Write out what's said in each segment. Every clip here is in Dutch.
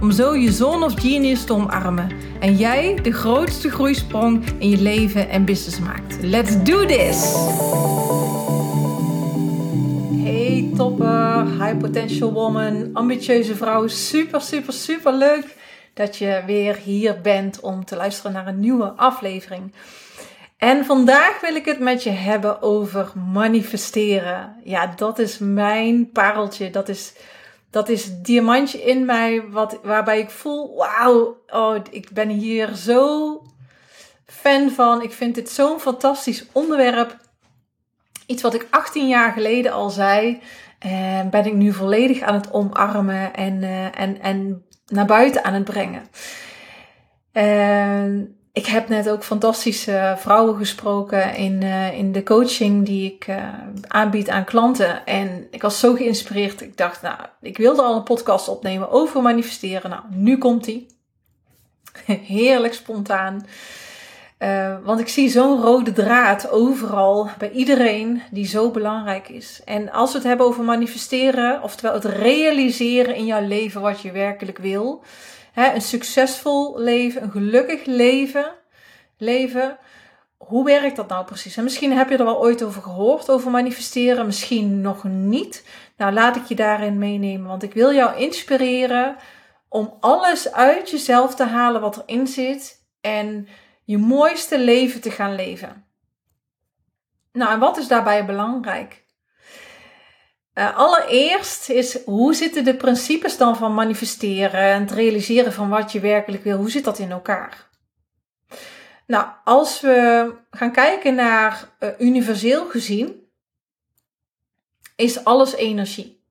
om zo je zone of genius te omarmen en jij de grootste groeisprong in je leven en business maakt. Let's do this! Hey topper, high potential woman, ambitieuze vrouw, super super super leuk dat je weer hier bent om te luisteren naar een nieuwe aflevering. En vandaag wil ik het met je hebben over manifesteren. Ja, dat is mijn pareltje. Dat is dat is het diamantje in mij wat, waarbij ik voel, wauw, oh, ik ben hier zo fan van. Ik vind dit zo'n fantastisch onderwerp. Iets wat ik 18 jaar geleden al zei, en ben ik nu volledig aan het omarmen en, uh, en, en naar buiten aan het brengen. En ik heb net ook fantastische vrouwen gesproken in, uh, in de coaching die ik uh, aanbied aan klanten. En ik was zo geïnspireerd. Ik dacht, nou, ik wilde al een podcast opnemen over manifesteren. Nou, nu komt die. Heerlijk spontaan. Uh, want ik zie zo'n rode draad overal bij iedereen die zo belangrijk is. En als we het hebben over manifesteren, oftewel het realiseren in jouw leven wat je werkelijk wil een succesvol leven, een gelukkig leven, leven. Hoe werkt dat nou precies? En misschien heb je er wel ooit over gehoord, over manifesteren, misschien nog niet. Nou, laat ik je daarin meenemen, want ik wil jou inspireren om alles uit jezelf te halen wat erin zit en je mooiste leven te gaan leven. Nou, en wat is daarbij belangrijk? Uh, allereerst is hoe zitten de principes dan van manifesteren en het realiseren van wat je werkelijk wil, hoe zit dat in elkaar? Nou, als we gaan kijken naar uh, universeel gezien, is alles energie.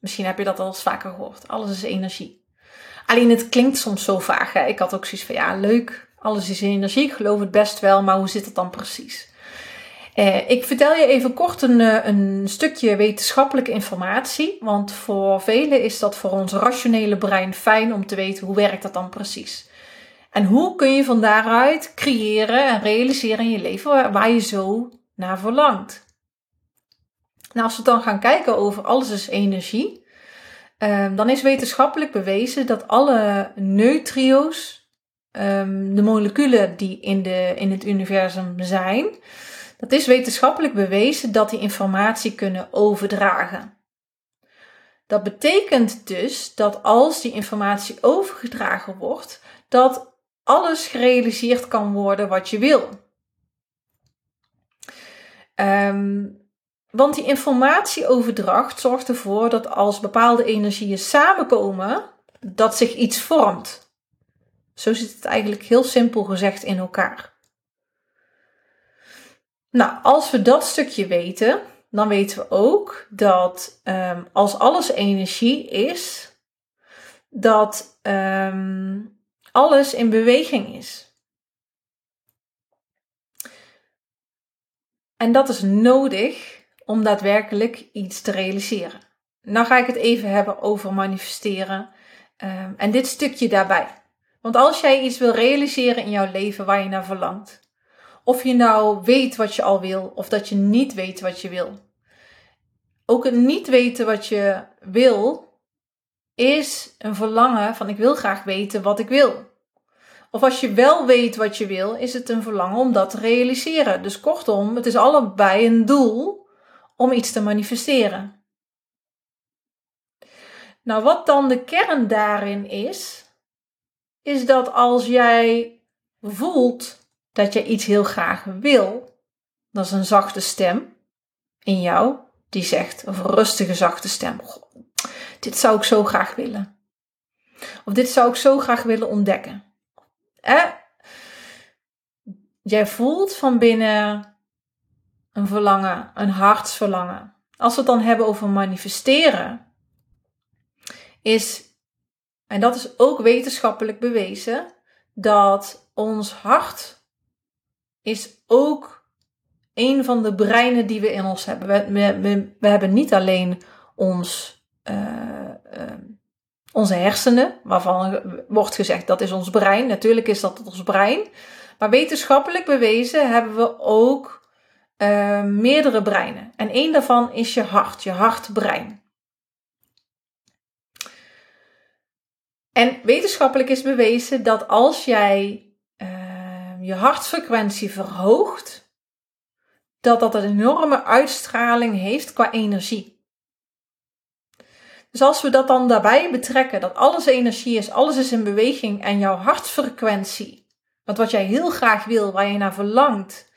Misschien heb je dat al eens vaker gehoord. Alles is energie. Alleen het klinkt soms zo vaag. Hè? Ik had ook zoiets van ja, leuk, alles is energie. Ik geloof het best wel, maar hoe zit het dan precies? Eh, ik vertel je even kort een, eh, een stukje wetenschappelijke informatie, want voor velen is dat voor ons rationele brein fijn om te weten hoe werkt dat dan precies. En hoe kun je van daaruit creëren en realiseren in je leven waar je zo naar verlangt. Nou, als we dan gaan kijken over alles is energie, ehm, dan is wetenschappelijk bewezen dat alle neutrio's, ehm, de moleculen die in, de, in het universum zijn, het is wetenschappelijk bewezen dat die informatie kunnen overdragen. Dat betekent dus dat als die informatie overgedragen wordt, dat alles gerealiseerd kan worden wat je wil. Um, want die informatieoverdracht zorgt ervoor dat als bepaalde energieën samenkomen, dat zich iets vormt. Zo zit het eigenlijk heel simpel gezegd in elkaar. Nou, als we dat stukje weten, dan weten we ook dat um, als alles energie is, dat um, alles in beweging is. En dat is nodig om daadwerkelijk iets te realiseren. Nou ga ik het even hebben over manifesteren um, en dit stukje daarbij. Want als jij iets wil realiseren in jouw leven waar je naar verlangt, of je nou weet wat je al wil of dat je niet weet wat je wil. Ook het niet weten wat je wil is een verlangen van ik wil graag weten wat ik wil. Of als je wel weet wat je wil, is het een verlangen om dat te realiseren. Dus kortom, het is allebei een doel om iets te manifesteren. Nou, wat dan de kern daarin is, is dat als jij voelt dat je iets heel graag wil, dat is een zachte stem in jou die zegt, of een rustige zachte stem, dit zou ik zo graag willen. Of dit zou ik zo graag willen ontdekken. Jij voelt van binnen een verlangen, een hartsverlangen. Als we het dan hebben over manifesteren, is, en dat is ook wetenschappelijk bewezen, dat ons hart is ook een van de breinen die we in ons hebben. We, we, we hebben niet alleen ons, uh, uh, onze hersenen, waarvan wordt gezegd dat is ons brein. Natuurlijk is dat ons brein. Maar wetenschappelijk bewezen hebben we ook uh, meerdere breinen. En één daarvan is je hart, je hartbrein. En wetenschappelijk is bewezen dat als jij je hartfrequentie verhoogt, dat dat een enorme uitstraling heeft qua energie. Dus als we dat dan daarbij betrekken, dat alles energie is, alles is in beweging en jouw hartfrequentie, want wat jij heel graag wil, waar je naar verlangt,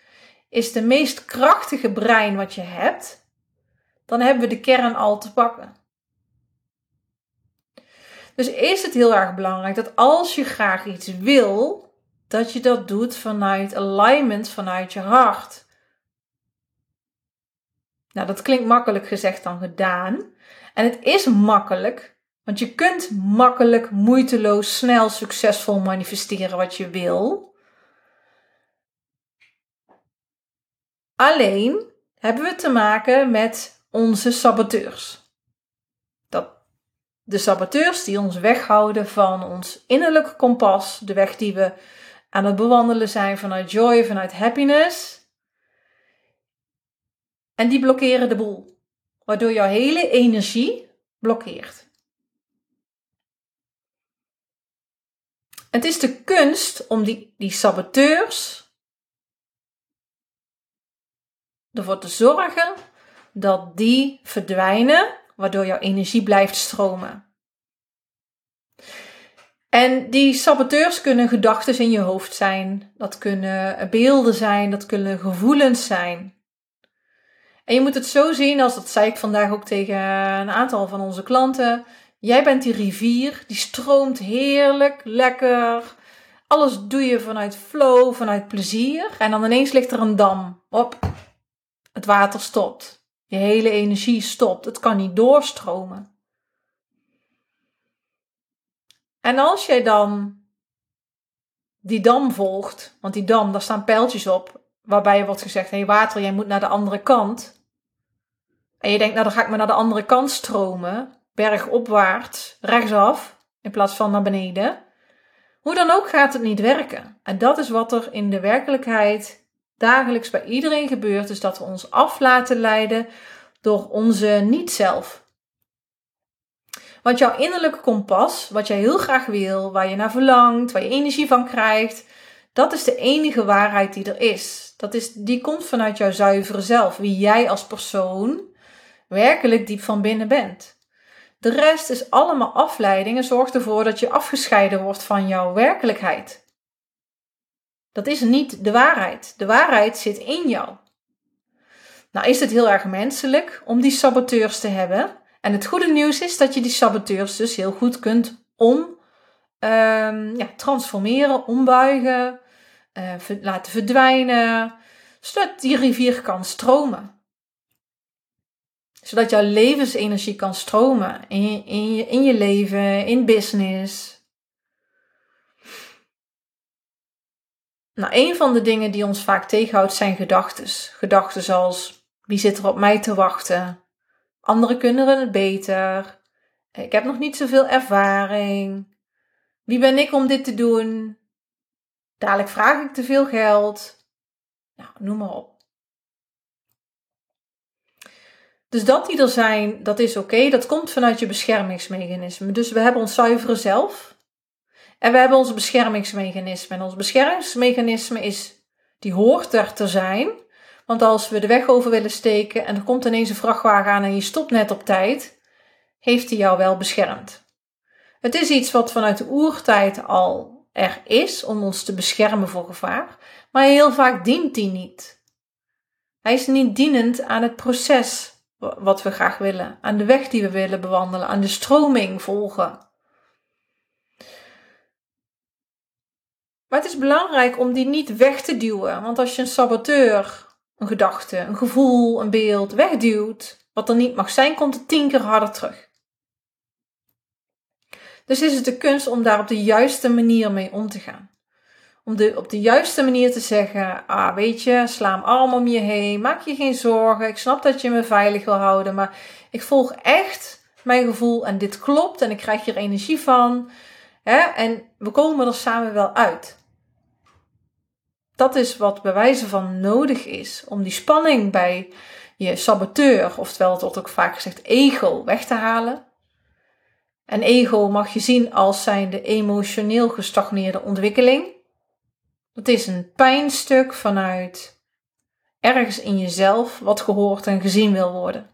is de meest krachtige brein wat je hebt, dan hebben we de kern al te pakken. Dus is het heel erg belangrijk dat als je graag iets wil, dat je dat doet vanuit alignment, vanuit je hart. Nou, dat klinkt makkelijk gezegd dan gedaan. En het is makkelijk, want je kunt makkelijk, moeiteloos, snel, succesvol manifesteren wat je wil. Alleen hebben we te maken met onze saboteurs. Dat, de saboteurs die ons weghouden van ons innerlijke kompas, de weg die we aan het bewandelen zijn vanuit joy, vanuit happiness. En die blokkeren de boel, waardoor jouw hele energie blokkeert. Het is de kunst om die, die saboteurs ervoor te zorgen dat die verdwijnen, waardoor jouw energie blijft stromen. En die saboteurs kunnen gedachten in je hoofd zijn, dat kunnen beelden zijn, dat kunnen gevoelens zijn. En je moet het zo zien, als dat zei ik vandaag ook tegen een aantal van onze klanten. Jij bent die rivier, die stroomt heerlijk, lekker. Alles doe je vanuit flow, vanuit plezier. En dan ineens ligt er een dam. Op, het water stopt. Je hele energie stopt. Het kan niet doorstromen. En als jij dan die dam volgt, want die dam, daar staan pijltjes op, waarbij je wordt gezegd: hé water, jij moet naar de andere kant. En je denkt, nou dan ga ik maar naar de andere kant stromen, bergopwaarts, rechtsaf, in plaats van naar beneden. Hoe dan ook gaat het niet werken. En dat is wat er in de werkelijkheid dagelijks bij iedereen gebeurt, is dat we ons af laten leiden door onze niet-zelf. Want jouw innerlijke kompas, wat jij heel graag wil, waar je naar verlangt, waar je energie van krijgt, dat is de enige waarheid die er is. Dat is die komt vanuit jouw zuivere zelf, wie jij als persoon werkelijk diep van binnen bent. De rest is allemaal afleiding en zorgt ervoor dat je afgescheiden wordt van jouw werkelijkheid. Dat is niet de waarheid. De waarheid zit in jou. Nou is het heel erg menselijk om die saboteurs te hebben. En het goede nieuws is dat je die saboteurs dus heel goed kunt om, um, ja, transformeren, ombuigen, uh, laten verdwijnen, zodat die rivier kan stromen. Zodat jouw levensenergie kan stromen in in je, leven, in business, Nou, een van de dingen die ons vaak tegenhoudt zijn gedachten. Gedachten zoals: wie zit er op mij te wachten? Anderen kunnen het beter. Ik heb nog niet zoveel ervaring. Wie ben ik om dit te doen? Dadelijk vraag ik te veel geld. Nou, noem maar op. Dus dat die er zijn, dat is oké. Dat komt vanuit je beschermingsmechanisme. Dus we hebben ons zuivere zelf. En we hebben ons beschermingsmechanisme. En ons beschermingsmechanisme is, die hoort er te zijn. Want als we de weg over willen steken en er komt ineens een vrachtwagen aan en je stopt net op tijd, heeft hij jou wel beschermd. Het is iets wat vanuit de oertijd al er is om ons te beschermen voor gevaar, maar heel vaak dient die niet. Hij is niet dienend aan het proces wat we graag willen, aan de weg die we willen bewandelen, aan de stroming volgen. Maar het is belangrijk om die niet weg te duwen. Want als je een saboteur, een gedachte, een gevoel, een beeld wegduwt, wat er niet mag zijn, komt het tien keer harder terug. Dus is het de kunst om daar op de juiste manier mee om te gaan. om de, op de juiste manier te zeggen: Ah, weet je, sla hem arm om je heen, maak je geen zorgen. Ik snap dat je me veilig wil houden, maar ik volg echt mijn gevoel en dit klopt en ik krijg hier energie van. Hè? En we komen er samen wel uit. Dat is wat bij wijze van nodig is om die spanning bij je saboteur, oftewel het wordt ook vaak gezegd ego, weg te halen. En ego mag je zien als zijnde emotioneel gestagneerde ontwikkeling. Dat is een pijnstuk vanuit ergens in jezelf wat gehoord en gezien wil worden.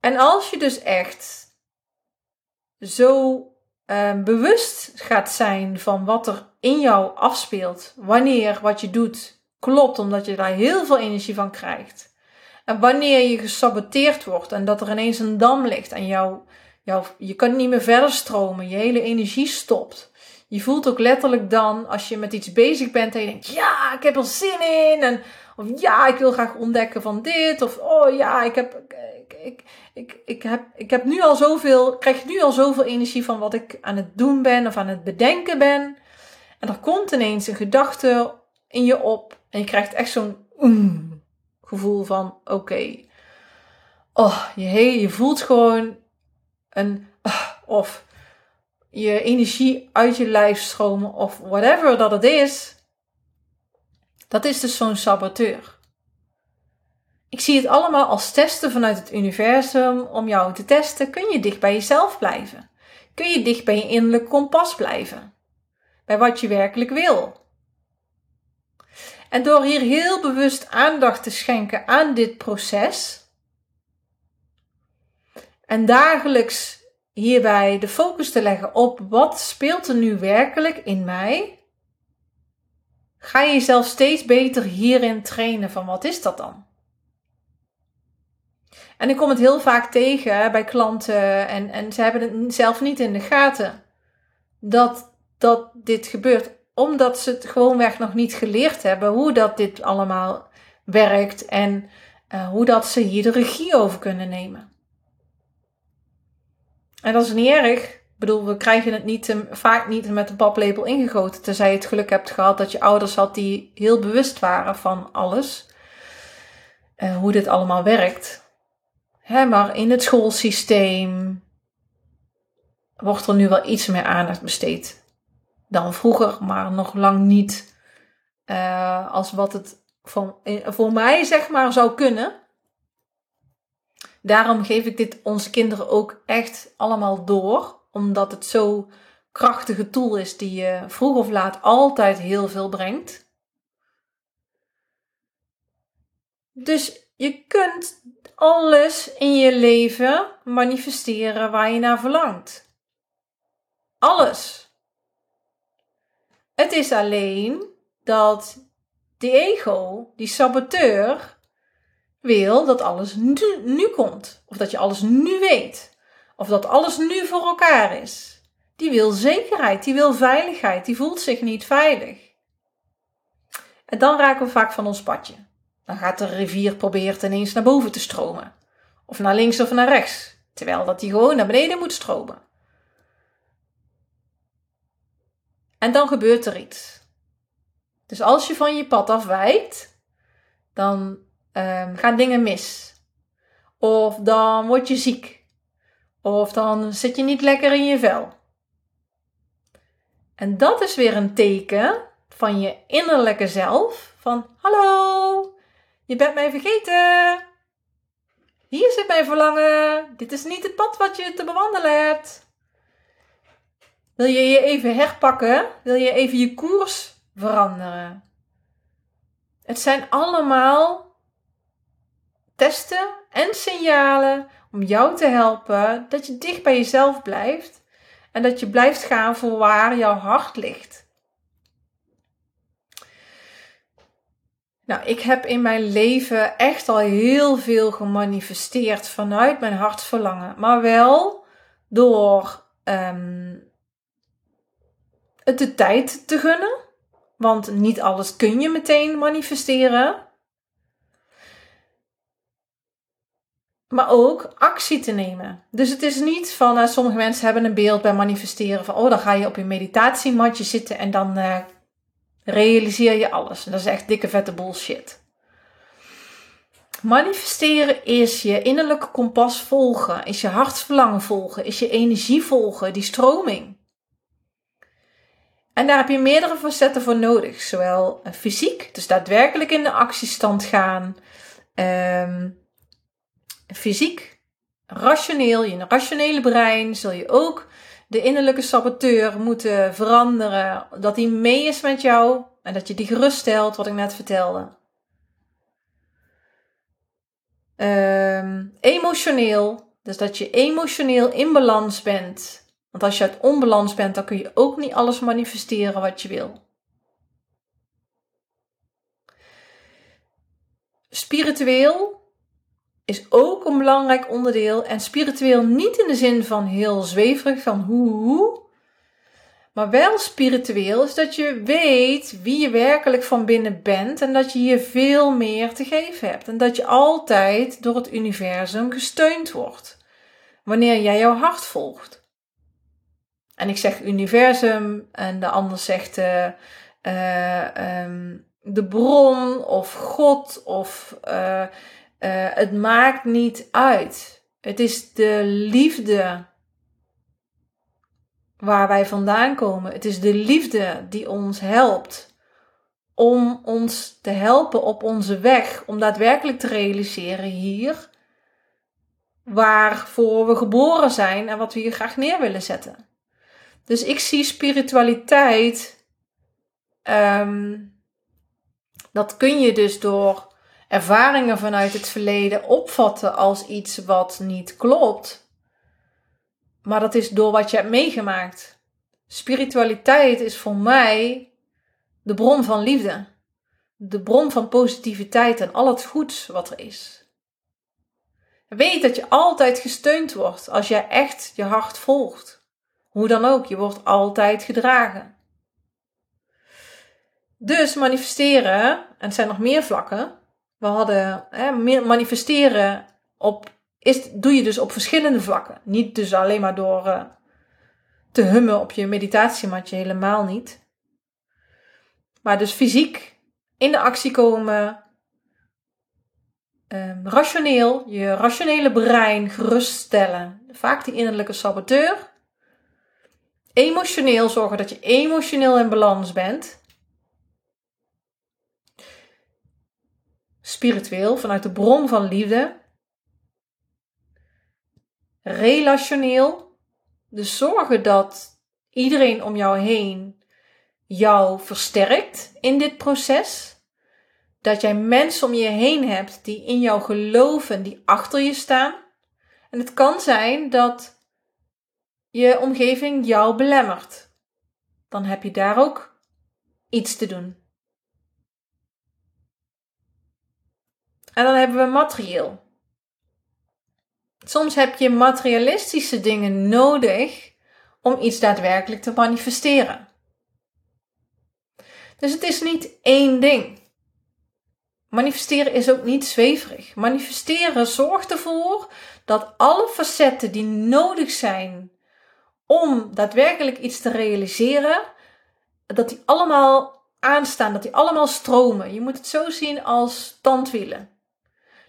En als je dus echt zo uh, bewust gaat zijn van wat er in jou afspeelt, wanneer wat je doet klopt, omdat je daar heel veel energie van krijgt. En wanneer je gesaboteerd wordt en dat er ineens een dam ligt en jou, jou, je kan niet meer verder stromen, je hele energie stopt. Je voelt ook letterlijk dan, als je met iets bezig bent en je denkt, ja, ik heb er zin in. En, of ja, ik wil graag ontdekken van dit. Of oh ja, ik heb, ik, ik, ik, ik heb, ik heb nu al zoveel, krijg nu al zoveel energie van wat ik aan het doen ben of aan het bedenken ben. En er komt ineens een gedachte in je op. En je krijgt echt zo'n gevoel van, oké. Oh, je, je voelt gewoon een, uh, of je energie uit je lijf stromen of whatever dat het is. Dat is dus zo'n saboteur. Ik zie het allemaal als testen vanuit het universum om jou te testen. Kun je dicht bij jezelf blijven? Kun je dicht bij je innerlijk kompas blijven? Bij wat je werkelijk wil? En door hier heel bewust aandacht te schenken aan dit proces en dagelijks hierbij de focus te leggen op wat speelt er nu werkelijk in mij, ga je jezelf steeds beter hierin trainen van wat is dat dan? En ik kom het heel vaak tegen bij klanten en, en ze hebben het zelf niet in de gaten dat, dat dit gebeurt, omdat ze het gewoonweg nog niet geleerd hebben hoe dat dit allemaal werkt en uh, hoe dat ze hier de regie over kunnen nemen. En dat is niet erg. Ik bedoel, we krijgen het niet, vaak niet met een paplepel ingegoten. Tenzij je het geluk hebt gehad dat je ouders had die heel bewust waren van alles. Uh, hoe dit allemaal werkt. Hè, maar in het schoolsysteem wordt er nu wel iets meer aandacht besteed dan vroeger, maar nog lang niet uh, als wat het voor, voor mij zeg maar zou kunnen. Daarom geef ik dit onze kinderen ook echt allemaal door, omdat het zo krachtige tool is die je vroeg of laat altijd heel veel brengt. Dus je kunt alles in je leven manifesteren waar je naar verlangt. Alles. Het is alleen dat die ego, die saboteur, wil dat alles nu, nu komt. Of dat je alles nu weet. Of dat alles nu voor elkaar is. Die wil zekerheid, die wil veiligheid, die voelt zich niet veilig. En dan raken we vaak van ons padje. Dan gaat de rivier proberen ineens naar boven te stromen. Of naar links of naar rechts. Terwijl dat die gewoon naar beneden moet stromen. En dan gebeurt er iets. Dus als je van je pad afwijkt, dan um, gaan dingen mis. Of dan word je ziek. Of dan zit je niet lekker in je vel. En dat is weer een teken van je innerlijke zelf. Van hallo, je bent mij vergeten. Hier zit mijn verlangen. Dit is niet het pad wat je te bewandelen hebt. Wil je je even herpakken? Wil je even je koers veranderen? Het zijn allemaal testen en signalen om jou te helpen dat je dicht bij jezelf blijft en dat je blijft gaan voor waar jouw hart ligt. Nou, ik heb in mijn leven echt al heel veel gemanifesteerd vanuit mijn hartsverlangen, maar wel door um, het de tijd te gunnen. Want niet alles kun je meteen manifesteren. maar ook actie te nemen. Dus het is niet van, uh, sommige mensen hebben een beeld bij manifesteren van, oh, dan ga je op je meditatiematje zitten en dan uh, realiseer je alles. En dat is echt dikke vette bullshit. Manifesteren is je innerlijke kompas volgen, is je hartsverlangen volgen, is je energie volgen, die stroming. En daar heb je meerdere facetten voor nodig. Zowel eh, fysiek, dus daadwerkelijk in de actiestand gaan. Um, fysiek, rationeel, je rationele brein, zul je ook de innerlijke saboteur moeten veranderen. Dat die mee is met jou en dat je die geruststelt, wat ik net vertelde. Um, emotioneel, dus dat je emotioneel in balans bent. Want als je uit onbalans bent, dan kun je ook niet alles manifesteren wat je wil. Spiritueel is ook een belangrijk onderdeel. En spiritueel niet in de zin van heel zweverig, van hoe, hoe. Maar wel spiritueel is dat je weet wie je werkelijk van binnen bent en dat je hier veel meer te geven hebt. En dat je altijd door het universum gesteund wordt. Wanneer jij jouw hart volgt. En ik zeg universum en de ander zegt uh, uh, um, de bron of God of uh, het maakt niet uit. Het is de liefde waar wij vandaan komen. Het is de liefde die ons helpt om ons te helpen op onze weg, om daadwerkelijk te realiseren hier waarvoor we geboren zijn en wat we hier graag neer willen zetten. Dus ik zie spiritualiteit, um, dat kun je dus door ervaringen vanuit het verleden opvatten als iets wat niet klopt. Maar dat is door wat je hebt meegemaakt. Spiritualiteit is voor mij de bron van liefde. De bron van positiviteit en al het goeds wat er is. Weet dat je altijd gesteund wordt als jij echt je hart volgt. Hoe dan ook, je wordt altijd gedragen. Dus manifesteren, en het zijn nog meer vlakken. We hadden manifesteren op is, doe je dus op verschillende vlakken. Niet dus alleen maar door uh, te hummen op je meditatiematje, helemaal niet. Maar dus fysiek in de actie komen, um, rationeel, je rationele brein geruststellen. Vaak die innerlijke saboteur. Emotioneel zorgen dat je emotioneel in balans bent. Spiritueel, vanuit de bron van liefde relationeel. Dus zorgen dat iedereen om jou heen jou versterkt in dit proces. Dat jij mensen om je heen hebt die in jou geloven, die achter je staan. En het kan zijn dat je omgeving jou belemmert. Dan heb je daar ook iets te doen. En dan hebben we materieel. Soms heb je materialistische dingen nodig om iets daadwerkelijk te manifesteren. Dus het is niet één ding. Manifesteren is ook niet zweverig. Manifesteren zorgt ervoor dat alle facetten die nodig zijn om daadwerkelijk iets te realiseren, dat die allemaal aanstaan, dat die allemaal stromen. Je moet het zo zien als tandwielen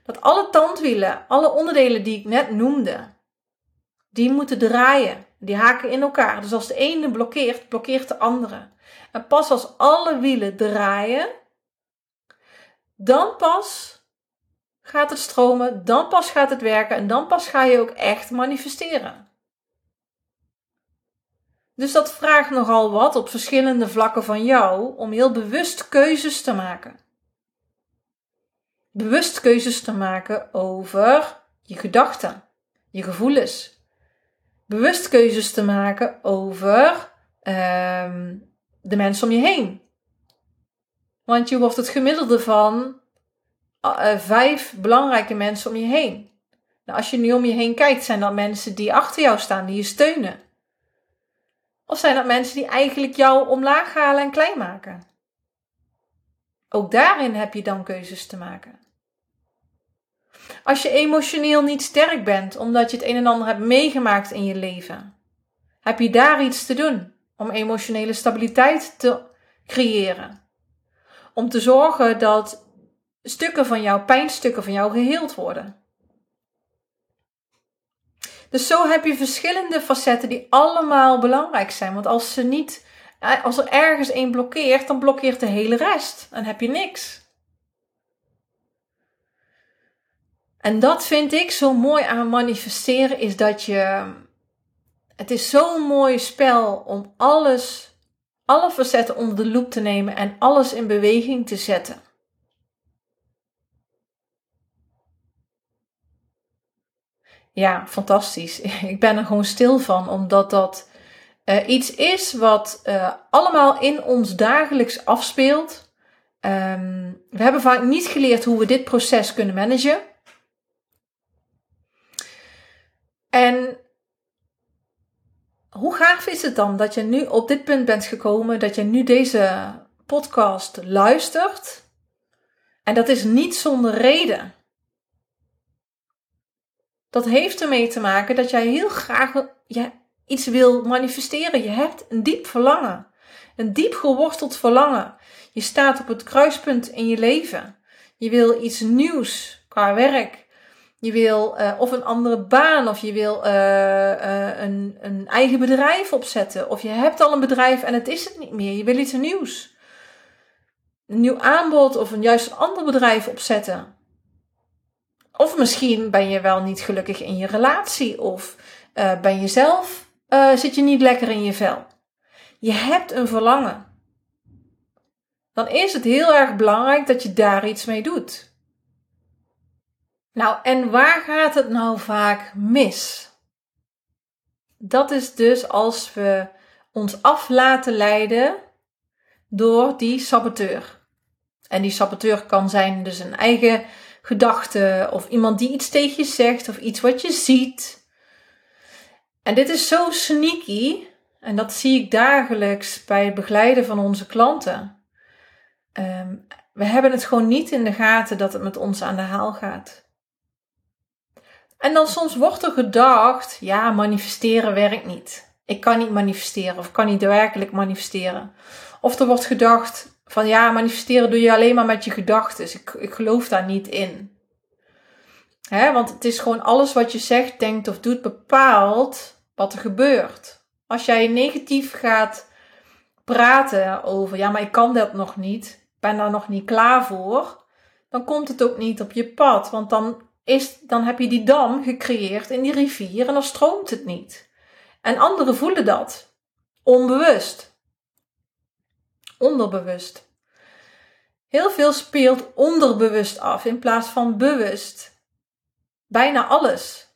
dat alle tandwielen, alle onderdelen die ik net noemde, die moeten draaien. Die haken in elkaar. Dus als de ene blokkeert, blokkeert de andere. En pas als alle wielen draaien, dan pas gaat het stromen, dan pas gaat het werken en dan pas ga je ook echt manifesteren. Dus dat vraagt nogal wat op verschillende vlakken van jou om heel bewust keuzes te maken bewust keuzes te maken over je gedachten, je gevoelens. Bewust keuzes te maken over um, de mensen om je heen. Want je wordt het gemiddelde van uh, vijf belangrijke mensen om je heen. Nou, als je nu om je heen kijkt, zijn dat mensen die achter jou staan, die je steunen? Of zijn dat mensen die eigenlijk jou omlaag halen en klein maken? Ook daarin heb je dan keuzes te maken. Als je emotioneel niet sterk bent, omdat je het een en ander hebt meegemaakt in je leven, heb je daar iets te doen om emotionele stabiliteit te creëren. Om te zorgen dat stukken van jou, pijnstukken van jou, geheeld worden. Dus zo heb je verschillende facetten die allemaal belangrijk zijn. Want als ze niet, eh, als er ergens één blokkeert, dan blokkeert de hele rest. Dan heb je niks. En dat vind ik zo mooi aan manifesteren, is dat je. Het is zo'n mooi spel om alles, alle facetten onder de loep te nemen en alles in beweging te zetten. Ja, fantastisch. Ik ben er gewoon stil van, omdat dat uh, iets is wat uh, allemaal in ons dagelijks afspeelt. Um, we hebben vaak niet geleerd hoe we dit proces kunnen managen. En hoe gaaf is het dan dat je nu op dit punt bent gekomen, dat je nu deze podcast luistert? En dat is niet zonder reden. Dat heeft ermee te maken dat jij heel graag iets wil manifesteren. Je hebt een diep verlangen. Een diep geworteld verlangen. Je staat op het kruispunt in je leven. Je wil iets nieuws qua werk. Je wil uh, of een andere baan, of je wil uh, uh, een, een eigen bedrijf opzetten. Of je hebt al een bedrijf en het is het niet meer. Je wil iets nieuws. Een nieuw aanbod of een juist ander bedrijf opzetten. Of misschien ben je wel niet gelukkig in je relatie. Of ben je zelf, zit je niet lekker in je vel. Je hebt een verlangen. Dan is het heel erg belangrijk dat je daar iets mee doet. Nou, en waar gaat het nou vaak mis? Dat is dus als we ons af laten leiden door die saboteur. En die saboteur kan zijn dus een eigen gedachte of iemand die iets tegen je zegt of iets wat je ziet. En dit is zo sneaky en dat zie ik dagelijks bij het begeleiden van onze klanten. Ehm, we hebben het gewoon niet in de gaten dat het met ons aan de haal gaat. En dan soms wordt er gedacht, ja, manifesteren werkt niet. Ik kan niet manifesteren of kan niet werkelijk manifesteren. Of er wordt gedacht van ja, manifesteren doe je alleen maar met je gedachten. Ik, ik geloof daar niet in. Hè, want het is gewoon alles wat je zegt, denkt of doet bepaalt wat er gebeurt. Als jij negatief gaat praten over ja, maar ik kan dat nog niet, ben daar nog niet klaar voor, dan komt het ook niet op je pad. Want dan is, dan heb je die dam gecreëerd in die rivier en dan stroomt het niet. En anderen voelen dat. Onbewust. Onderbewust. Heel veel speelt onderbewust af in plaats van bewust. Bijna alles.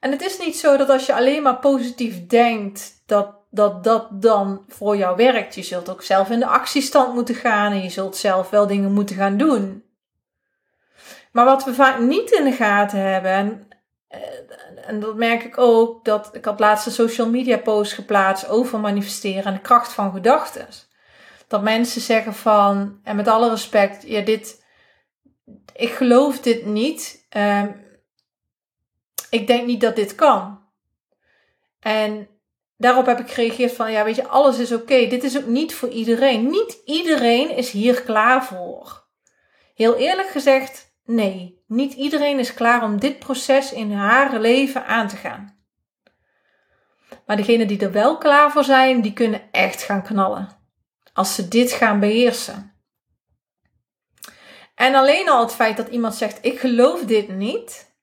En het is niet zo dat als je alleen maar positief denkt, dat dat, dat dan voor jou werkt. Je zult ook zelf in de actiestand moeten gaan en je zult zelf wel dingen moeten gaan doen. Maar wat we vaak niet in de gaten hebben, en, eh, en dat merk ik ook, dat ik had laatst een social media post geplaatst over manifesteren en de kracht van gedachten. Dat mensen zeggen van, en met alle respect, ja, dit, ik geloof dit niet. Um, ik denk niet dat dit kan. En daarop heb ik gereageerd van, ja, weet je, alles is oké. Dit is ook niet voor iedereen. Niet iedereen is hier klaar voor. Heel eerlijk gezegd, Nee, niet iedereen is klaar om dit proces in haar leven aan te gaan. Maar degenen die er wel klaar voor zijn, die kunnen echt gaan knallen. Als ze dit gaan beheersen. En alleen al het feit dat iemand zegt: Ik geloof dit niet.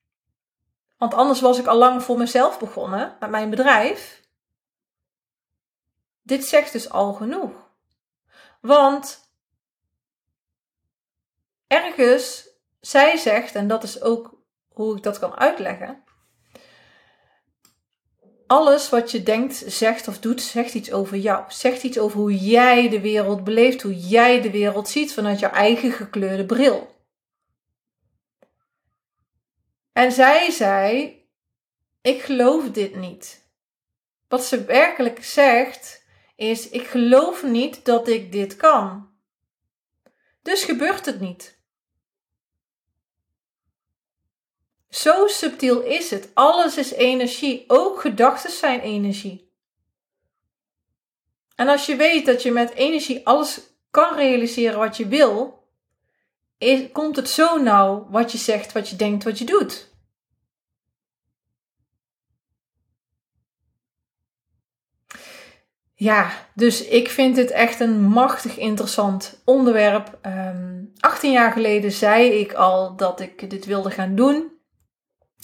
Want anders was ik al lang voor mezelf begonnen met mijn bedrijf. Dit zegt dus al genoeg. Want ergens zij zegt, en dat is ook hoe ik dat kan uitleggen. Alles wat je denkt, zegt of doet, zegt iets over jou. Zegt iets over hoe jij de wereld beleeft, hoe jij de wereld ziet vanuit jouw eigen gekleurde bril. En zij zei: Ik geloof dit niet. Wat ze werkelijk zegt is: Ik geloof niet dat ik dit kan. Dus gebeurt het niet. Zo subtiel is het. Alles is energie. Ook gedachten zijn energie. En als je weet dat je met energie alles kan realiseren wat je wil, komt het zo nauw wat je zegt, wat je denkt, wat je doet. Ja, dus ik vind dit echt een machtig interessant onderwerp. Um, ehm, 18 jaar geleden zei ik al dat ik dit wilde gaan doen.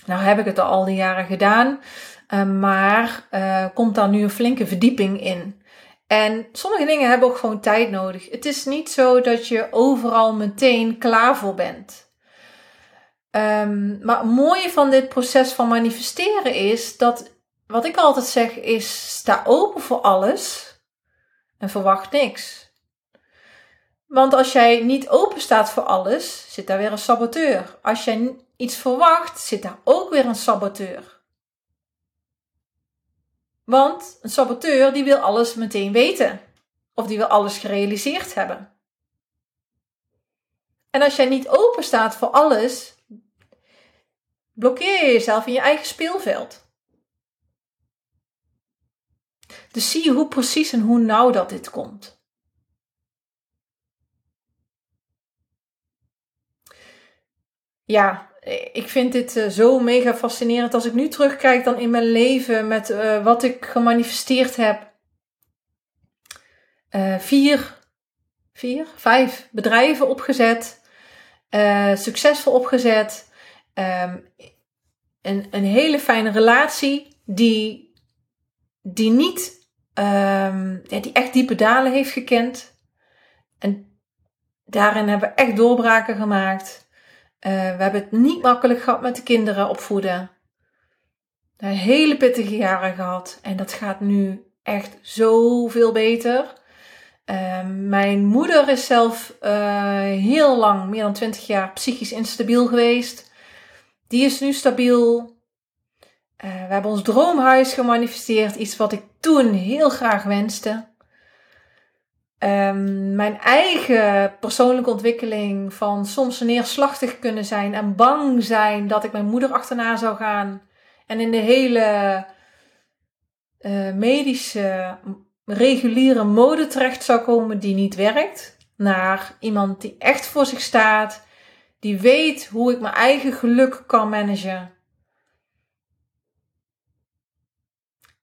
Nou heb ik het al die jaren gedaan, ehm, maar uh, komt daar nu een flinke verdieping in. En sommige dingen hebben ook gewoon tijd nodig. Het is niet zo dat je overal meteen klaar voor bent. Um, maar het mooie van dit proces van manifesteren is dat wat ik altijd zeg is: sta open voor alles en verwacht niks. Want als jij niet open staat voor alles, zit daar weer een saboteur. Als jij iets verwacht, zit daar ook weer een saboteur. Want een saboteur die wil alles meteen weten. Of die wil alles gerealiseerd hebben. En als jij niet open staat voor alles, blokkeer je jezelf in je eigen speelveld. Dus zie je hoe precies en hoe nauw dat dit komt. Ja, ik vind dit uh, zo mega fascinerend. Als ik nu terugkijk dan in mijn leven met uh, wat ik gemanifesteerd heb. Uh, vier, vier, vijf bedrijven opgezet. succesvol opgezet. Um, een, een hele fijne relatie die, die niet um, ja, die echt diepe dalen heeft gekend. En daarin hebben we echt doorbraken gemaakt. Uh, we hebben het niet makkelijk gehad met de kinderen opvoeden. Hele pittige jaren gehad. En dat gaat nu echt zoveel beter. Uh, mijn moeder is zelf uh, heel lang, meer dan 20 jaar, psychisch instabiel geweest. Die is nu stabiel. Uh, we hebben ons droomhuis gemanifesteerd, iets wat ik toen heel graag wenste. Um, mijn eigen persoonlijke ontwikkeling van soms neerslachtig kunnen zijn en bang zijn dat ik mijn moeder achterna zou gaan. En in de hele uh, medische, reguliere mode terecht zou komen die niet werkt. Naar iemand die echt voor zich staat, die weet hoe ik mijn eigen geluk kan managen.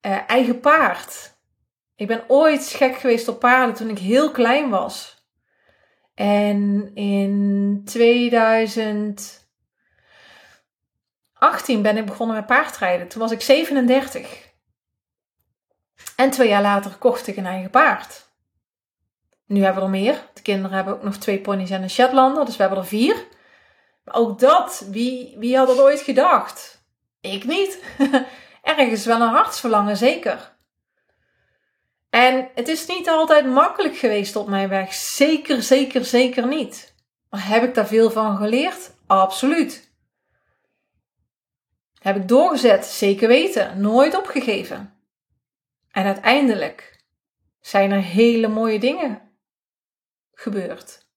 uh, eigen paard. Ik ben ooit gek geweest op paarden toen ik heel klein was. En in 2018 ben ik begonnen met paardrijden. Toen was ik 37. En twee jaar later kocht ik een eigen paard. Nu hebben we er meer. De kinderen hebben ook nog twee ponies en een Shetlander, dus we hebben er vier. Maar ook dat, wie, wie had dat ooit gedacht? Ik niet. ergens wel een hartsverlangen, zeker. En het is niet altijd makkelijk geweest op mijn weg. Zeker, zeker, zeker niet. Maar heb ik daar veel van geleerd? Absoluut. Heb ik doorgezet? Zeker weten. Nooit opgegeven. En uiteindelijk zijn er hele mooie dingen gebeurd.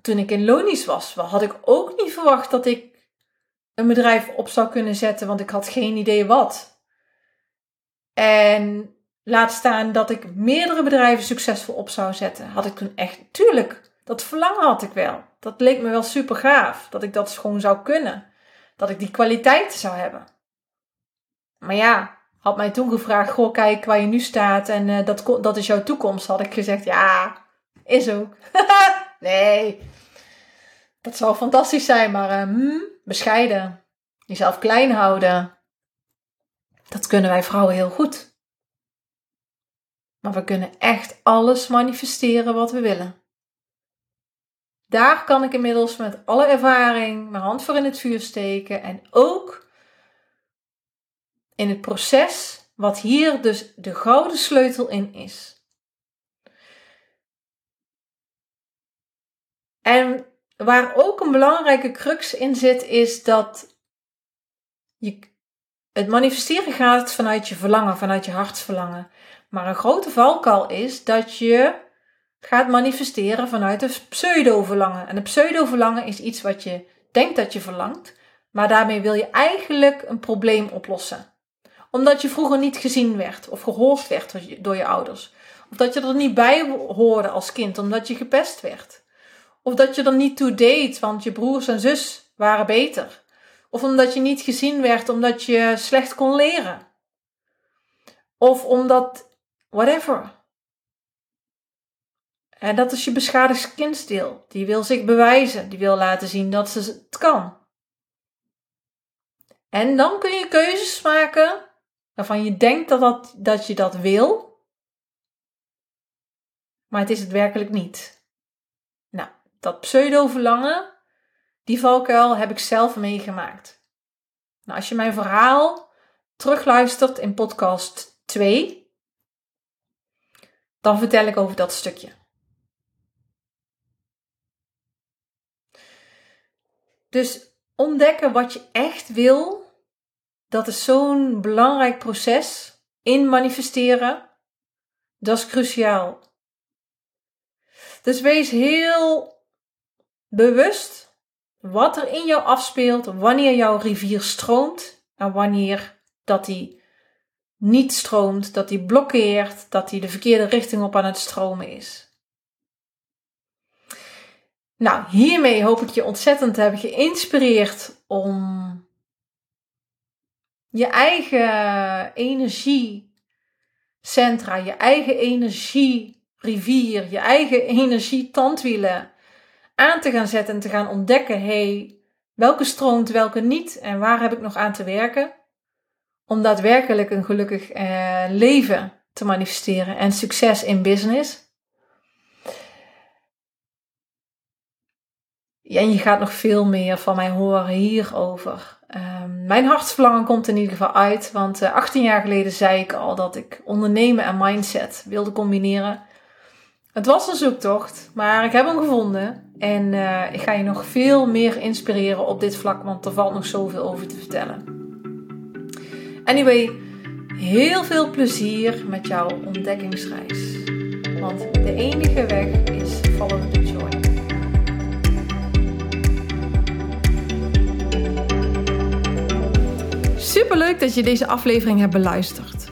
Toen ik in Lonisch was, had ik ook niet verwacht dat ik een bedrijf op zou kunnen zetten, want ik had geen idee wat. En laat staan dat ik meerdere bedrijven succesvol op zou zetten, had ik toen echt, tuurlijk, dat verlangen had ik wel. Dat leek me wel super gaaf, dat ik dat gewoon zou kunnen. Dat ik die kwaliteiten zou hebben. Maar ja, had mij toen gevraagd, goh, kijk waar je nu staat en uh, dat, dat is jouw toekomst, had ik gezegd, ja, is ook. nee, dat zou fantastisch zijn, maar uh, bescheiden, jezelf klein houden. Dat kunnen wij vrouwen heel goed. Maar we kunnen echt alles manifesteren wat we willen. Daar kan ik inmiddels met alle ervaring mijn hand voor in het vuur steken en ook in het proces wat hier dus de gouden sleutel in is. En Waar ook een belangrijke crux in zit, is dat je, het manifesteren gaat vanuit je verlangen, vanuit je hartsverlangen. Maar een grote valkuil is dat je gaat manifesteren vanuit een pseudo-verlangen. En een pseudo-verlangen is iets wat je denkt dat je verlangt, maar daarmee wil je eigenlijk een probleem oplossen. Omdat je vroeger niet gezien werd of gehoord werd door je ouders. Of dat je er niet bij hoorde als kind omdat je gepest werd. Of dat je er niet toe deed, want je broers en zus waren beter. Of omdat je niet gezien werd omdat je slecht kon leren. Of omdat, whatever. En dat is je beschadigd kindsdeel. Die wil zich bewijzen. Die wil laten zien dat ze het kan. En dan kun je keuzes maken waarvan je denkt dat, dat, dat je dat wil. Maar het is het werkelijk niet. Nou, dat pseudo-verlangen, die valkuil heb ik zelf meegemaakt. Nou, als je mijn verhaal terugluistert in podcast 2, dan vertel ik over dat stukje. Dus ontdekken wat je echt wil, dat is zo'n belangrijk proces in manifesteren. Dat is cruciaal. Dus wees heel bewust wat er in jou afspeelt, wanneer jouw rivier stroomt en wanneer dat die niet stroomt, dat die blokkeert, dat die de verkeerde richting op aan het stromen is. Nou, hiermee hoop ik je ontzettend te hebben geïnspireerd om je eigen energiecentra, je eigen energierivier, je eigen energietandwielen aan te gaan zetten en te gaan ontdekken: hey, welke stroomt, welke niet en waar heb ik nog aan te werken? Om daadwerkelijk een gelukkig eh, leven te manifesteren en succes in business. en je gaat nog veel meer van mij horen hierover. Um, mijn hartsverlangen komt in ieder geval uit, want 18 eh, jaar geleden zei ik al dat ik ondernemen en mindset wilde combineren. Het was een zoektocht, maar ik heb hem gevonden en uh, ik ga je nog veel meer inspireren op dit vlak, want er valt nog zoveel over te vertellen. Anyway, heel veel plezier met jouw ontdekkingsreis. Want de enige weg is follow the joy. Superleuk dat je deze aflevering hebt beluisterd.